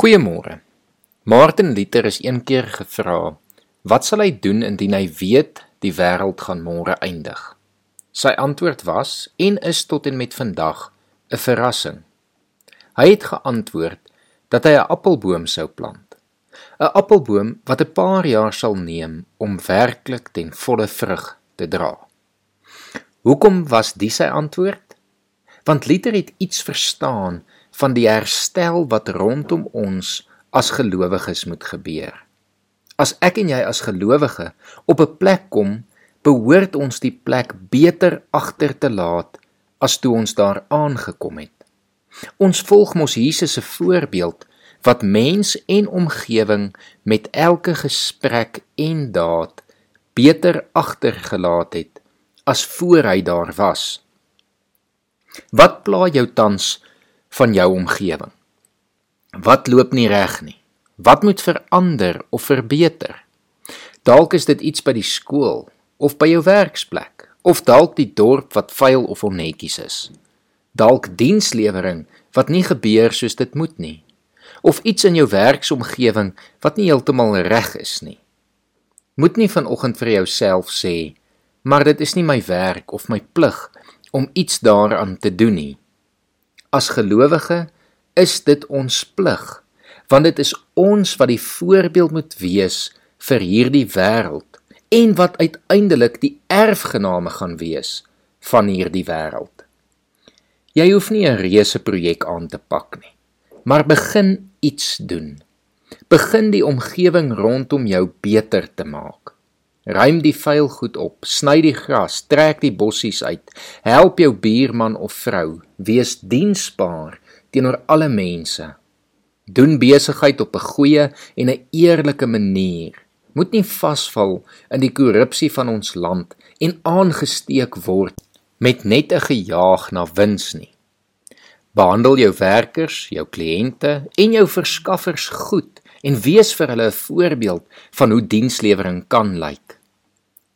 Goeiemôre. Martin Luther is een keer gevra: "Wat sal hy doen indien hy weet die wêreld gaan môre eindig?" Sy antwoord was en is tot en met vandag 'n verrassing. Hy het geantwoord dat hy 'n appelboom sou plant. 'n Appelboom wat 'n paar jaar sal neem om werklik ten volle vrug te dra. Hoekom was dit sy antwoord? Want Luther het iets verstaan van die herstel wat rondom ons as gelowiges moet gebeur. As ek en jy as gelowige op 'n plek kom, behoort ons die plek beter agter te laat as toe ons daar aangekom het. Ons volg mos Jesus se voorbeeld wat mens en omgewing met elke gesprek en daad beter agtergelaat het as voor hy daar was. Wat pla jou tans van jou omgewing. Wat loop nie reg nie? Wat moet verander of verbeter? Dalk is dit iets by die skool of by jou werksplek of dalk die dorp wat vuil of onnetjies is. Dalk dienslewering wat nie gebeur soos dit moet nie of iets in jou werksomgewing wat nie heeltemal reg is nie. Moet nie vanoggend vir jouself sê, maar dit is nie my werk of my plig om iets daaraan te doen nie. As gelowige is dit ons plig, want dit is ons wat die voorbeeld moet wees vir hierdie wêreld en wat uiteindelik die erfgename gaan wees van hierdie wêreld. Jy hoef nie 'n reuse projek aan te pak nie, maar begin iets doen. Begin die omgewing rondom jou beter te maak. Ruim die vuil goed op, sny die gras, trek die bossies uit, help jou buurman of vrou, wees diensbaar teenoor alle mense. Doen besigheid op 'n goeie en 'n eerlike manier. Moet nie vasval in die korrupsie van ons land en aangesteek word met net 'n gejaag na wins nie. Behandel jou werkers, jou kliënte en jou verskaffers goed en wees vir hulle 'n voorbeeld van hoe dienslewering kan lyk.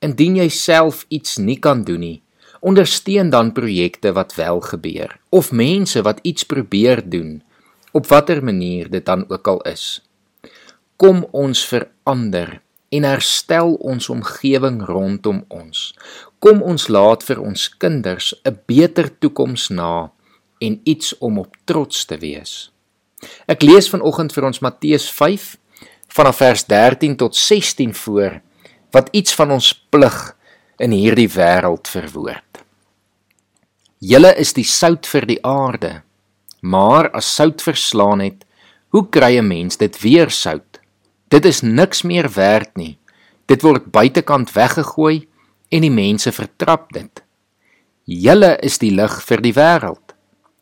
Indien jy self iets nie kan doen nie, ondersteun dan projekte wat wel gebeur of mense wat iets probeer doen op watter manier dit dan ook al is. Kom ons verander en herstel ons omgewing rondom ons. Kom ons laat vir ons kinders 'n beter toekoms na en iets om op trots te wees. Ek lees vanoggend vir ons Matteus 5 vanaf vers 13 tot 16 voor wat iets van ons plig in hierdie wêreld verwoord. Julle is die sout vir die aarde, maar as sout verslaan het, hoe kry 'n mens dit weer sout? Dit is niks meer werd nie. Dit word buitekant weggegooi en die mense vertrap dit. Julle is die lig vir die wêreld.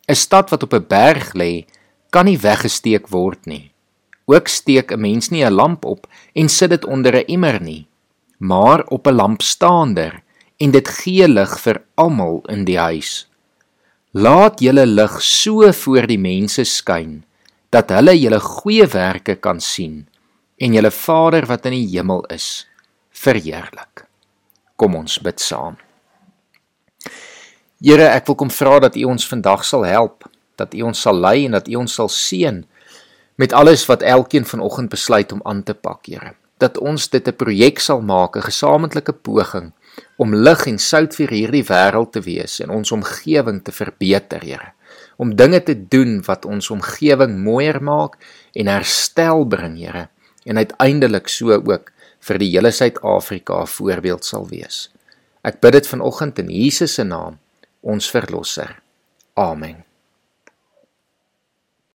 'n Stad wat op 'n berg lê, kan nie weggesteek word nie. Ook steek 'n mens nie 'n lamp op en sit dit onder 'n emmer nie, maar op 'n lampstaander en dit gee lig vir almal in die huis. Laat julle lig so voor die mense skyn dat hulle julle goeie werke kan sien en julle Vader wat in die hemel is verheerlik. Kom ons bid saam. Here, ek wil kom vra dat U ons vandag sal help dat U ons sal lei en dat U ons sal seën met alles wat elkeen vanoggend besluit om aan te pak, Here. Dat ons dit 'n projek sal maak, 'n gesamentlike poging om lig en sout vir hierdie wêreld te wees en ons omgewing te verbeter, Here. Om dinge te doen wat ons omgewing mooier maak en herstel bring, Here. En uiteindelik so ook vir die hele Suid-Afrika 'n voorbeeld sal wees. Ek bid dit vanoggend in Jesus se naam, ons verlosser. Amen.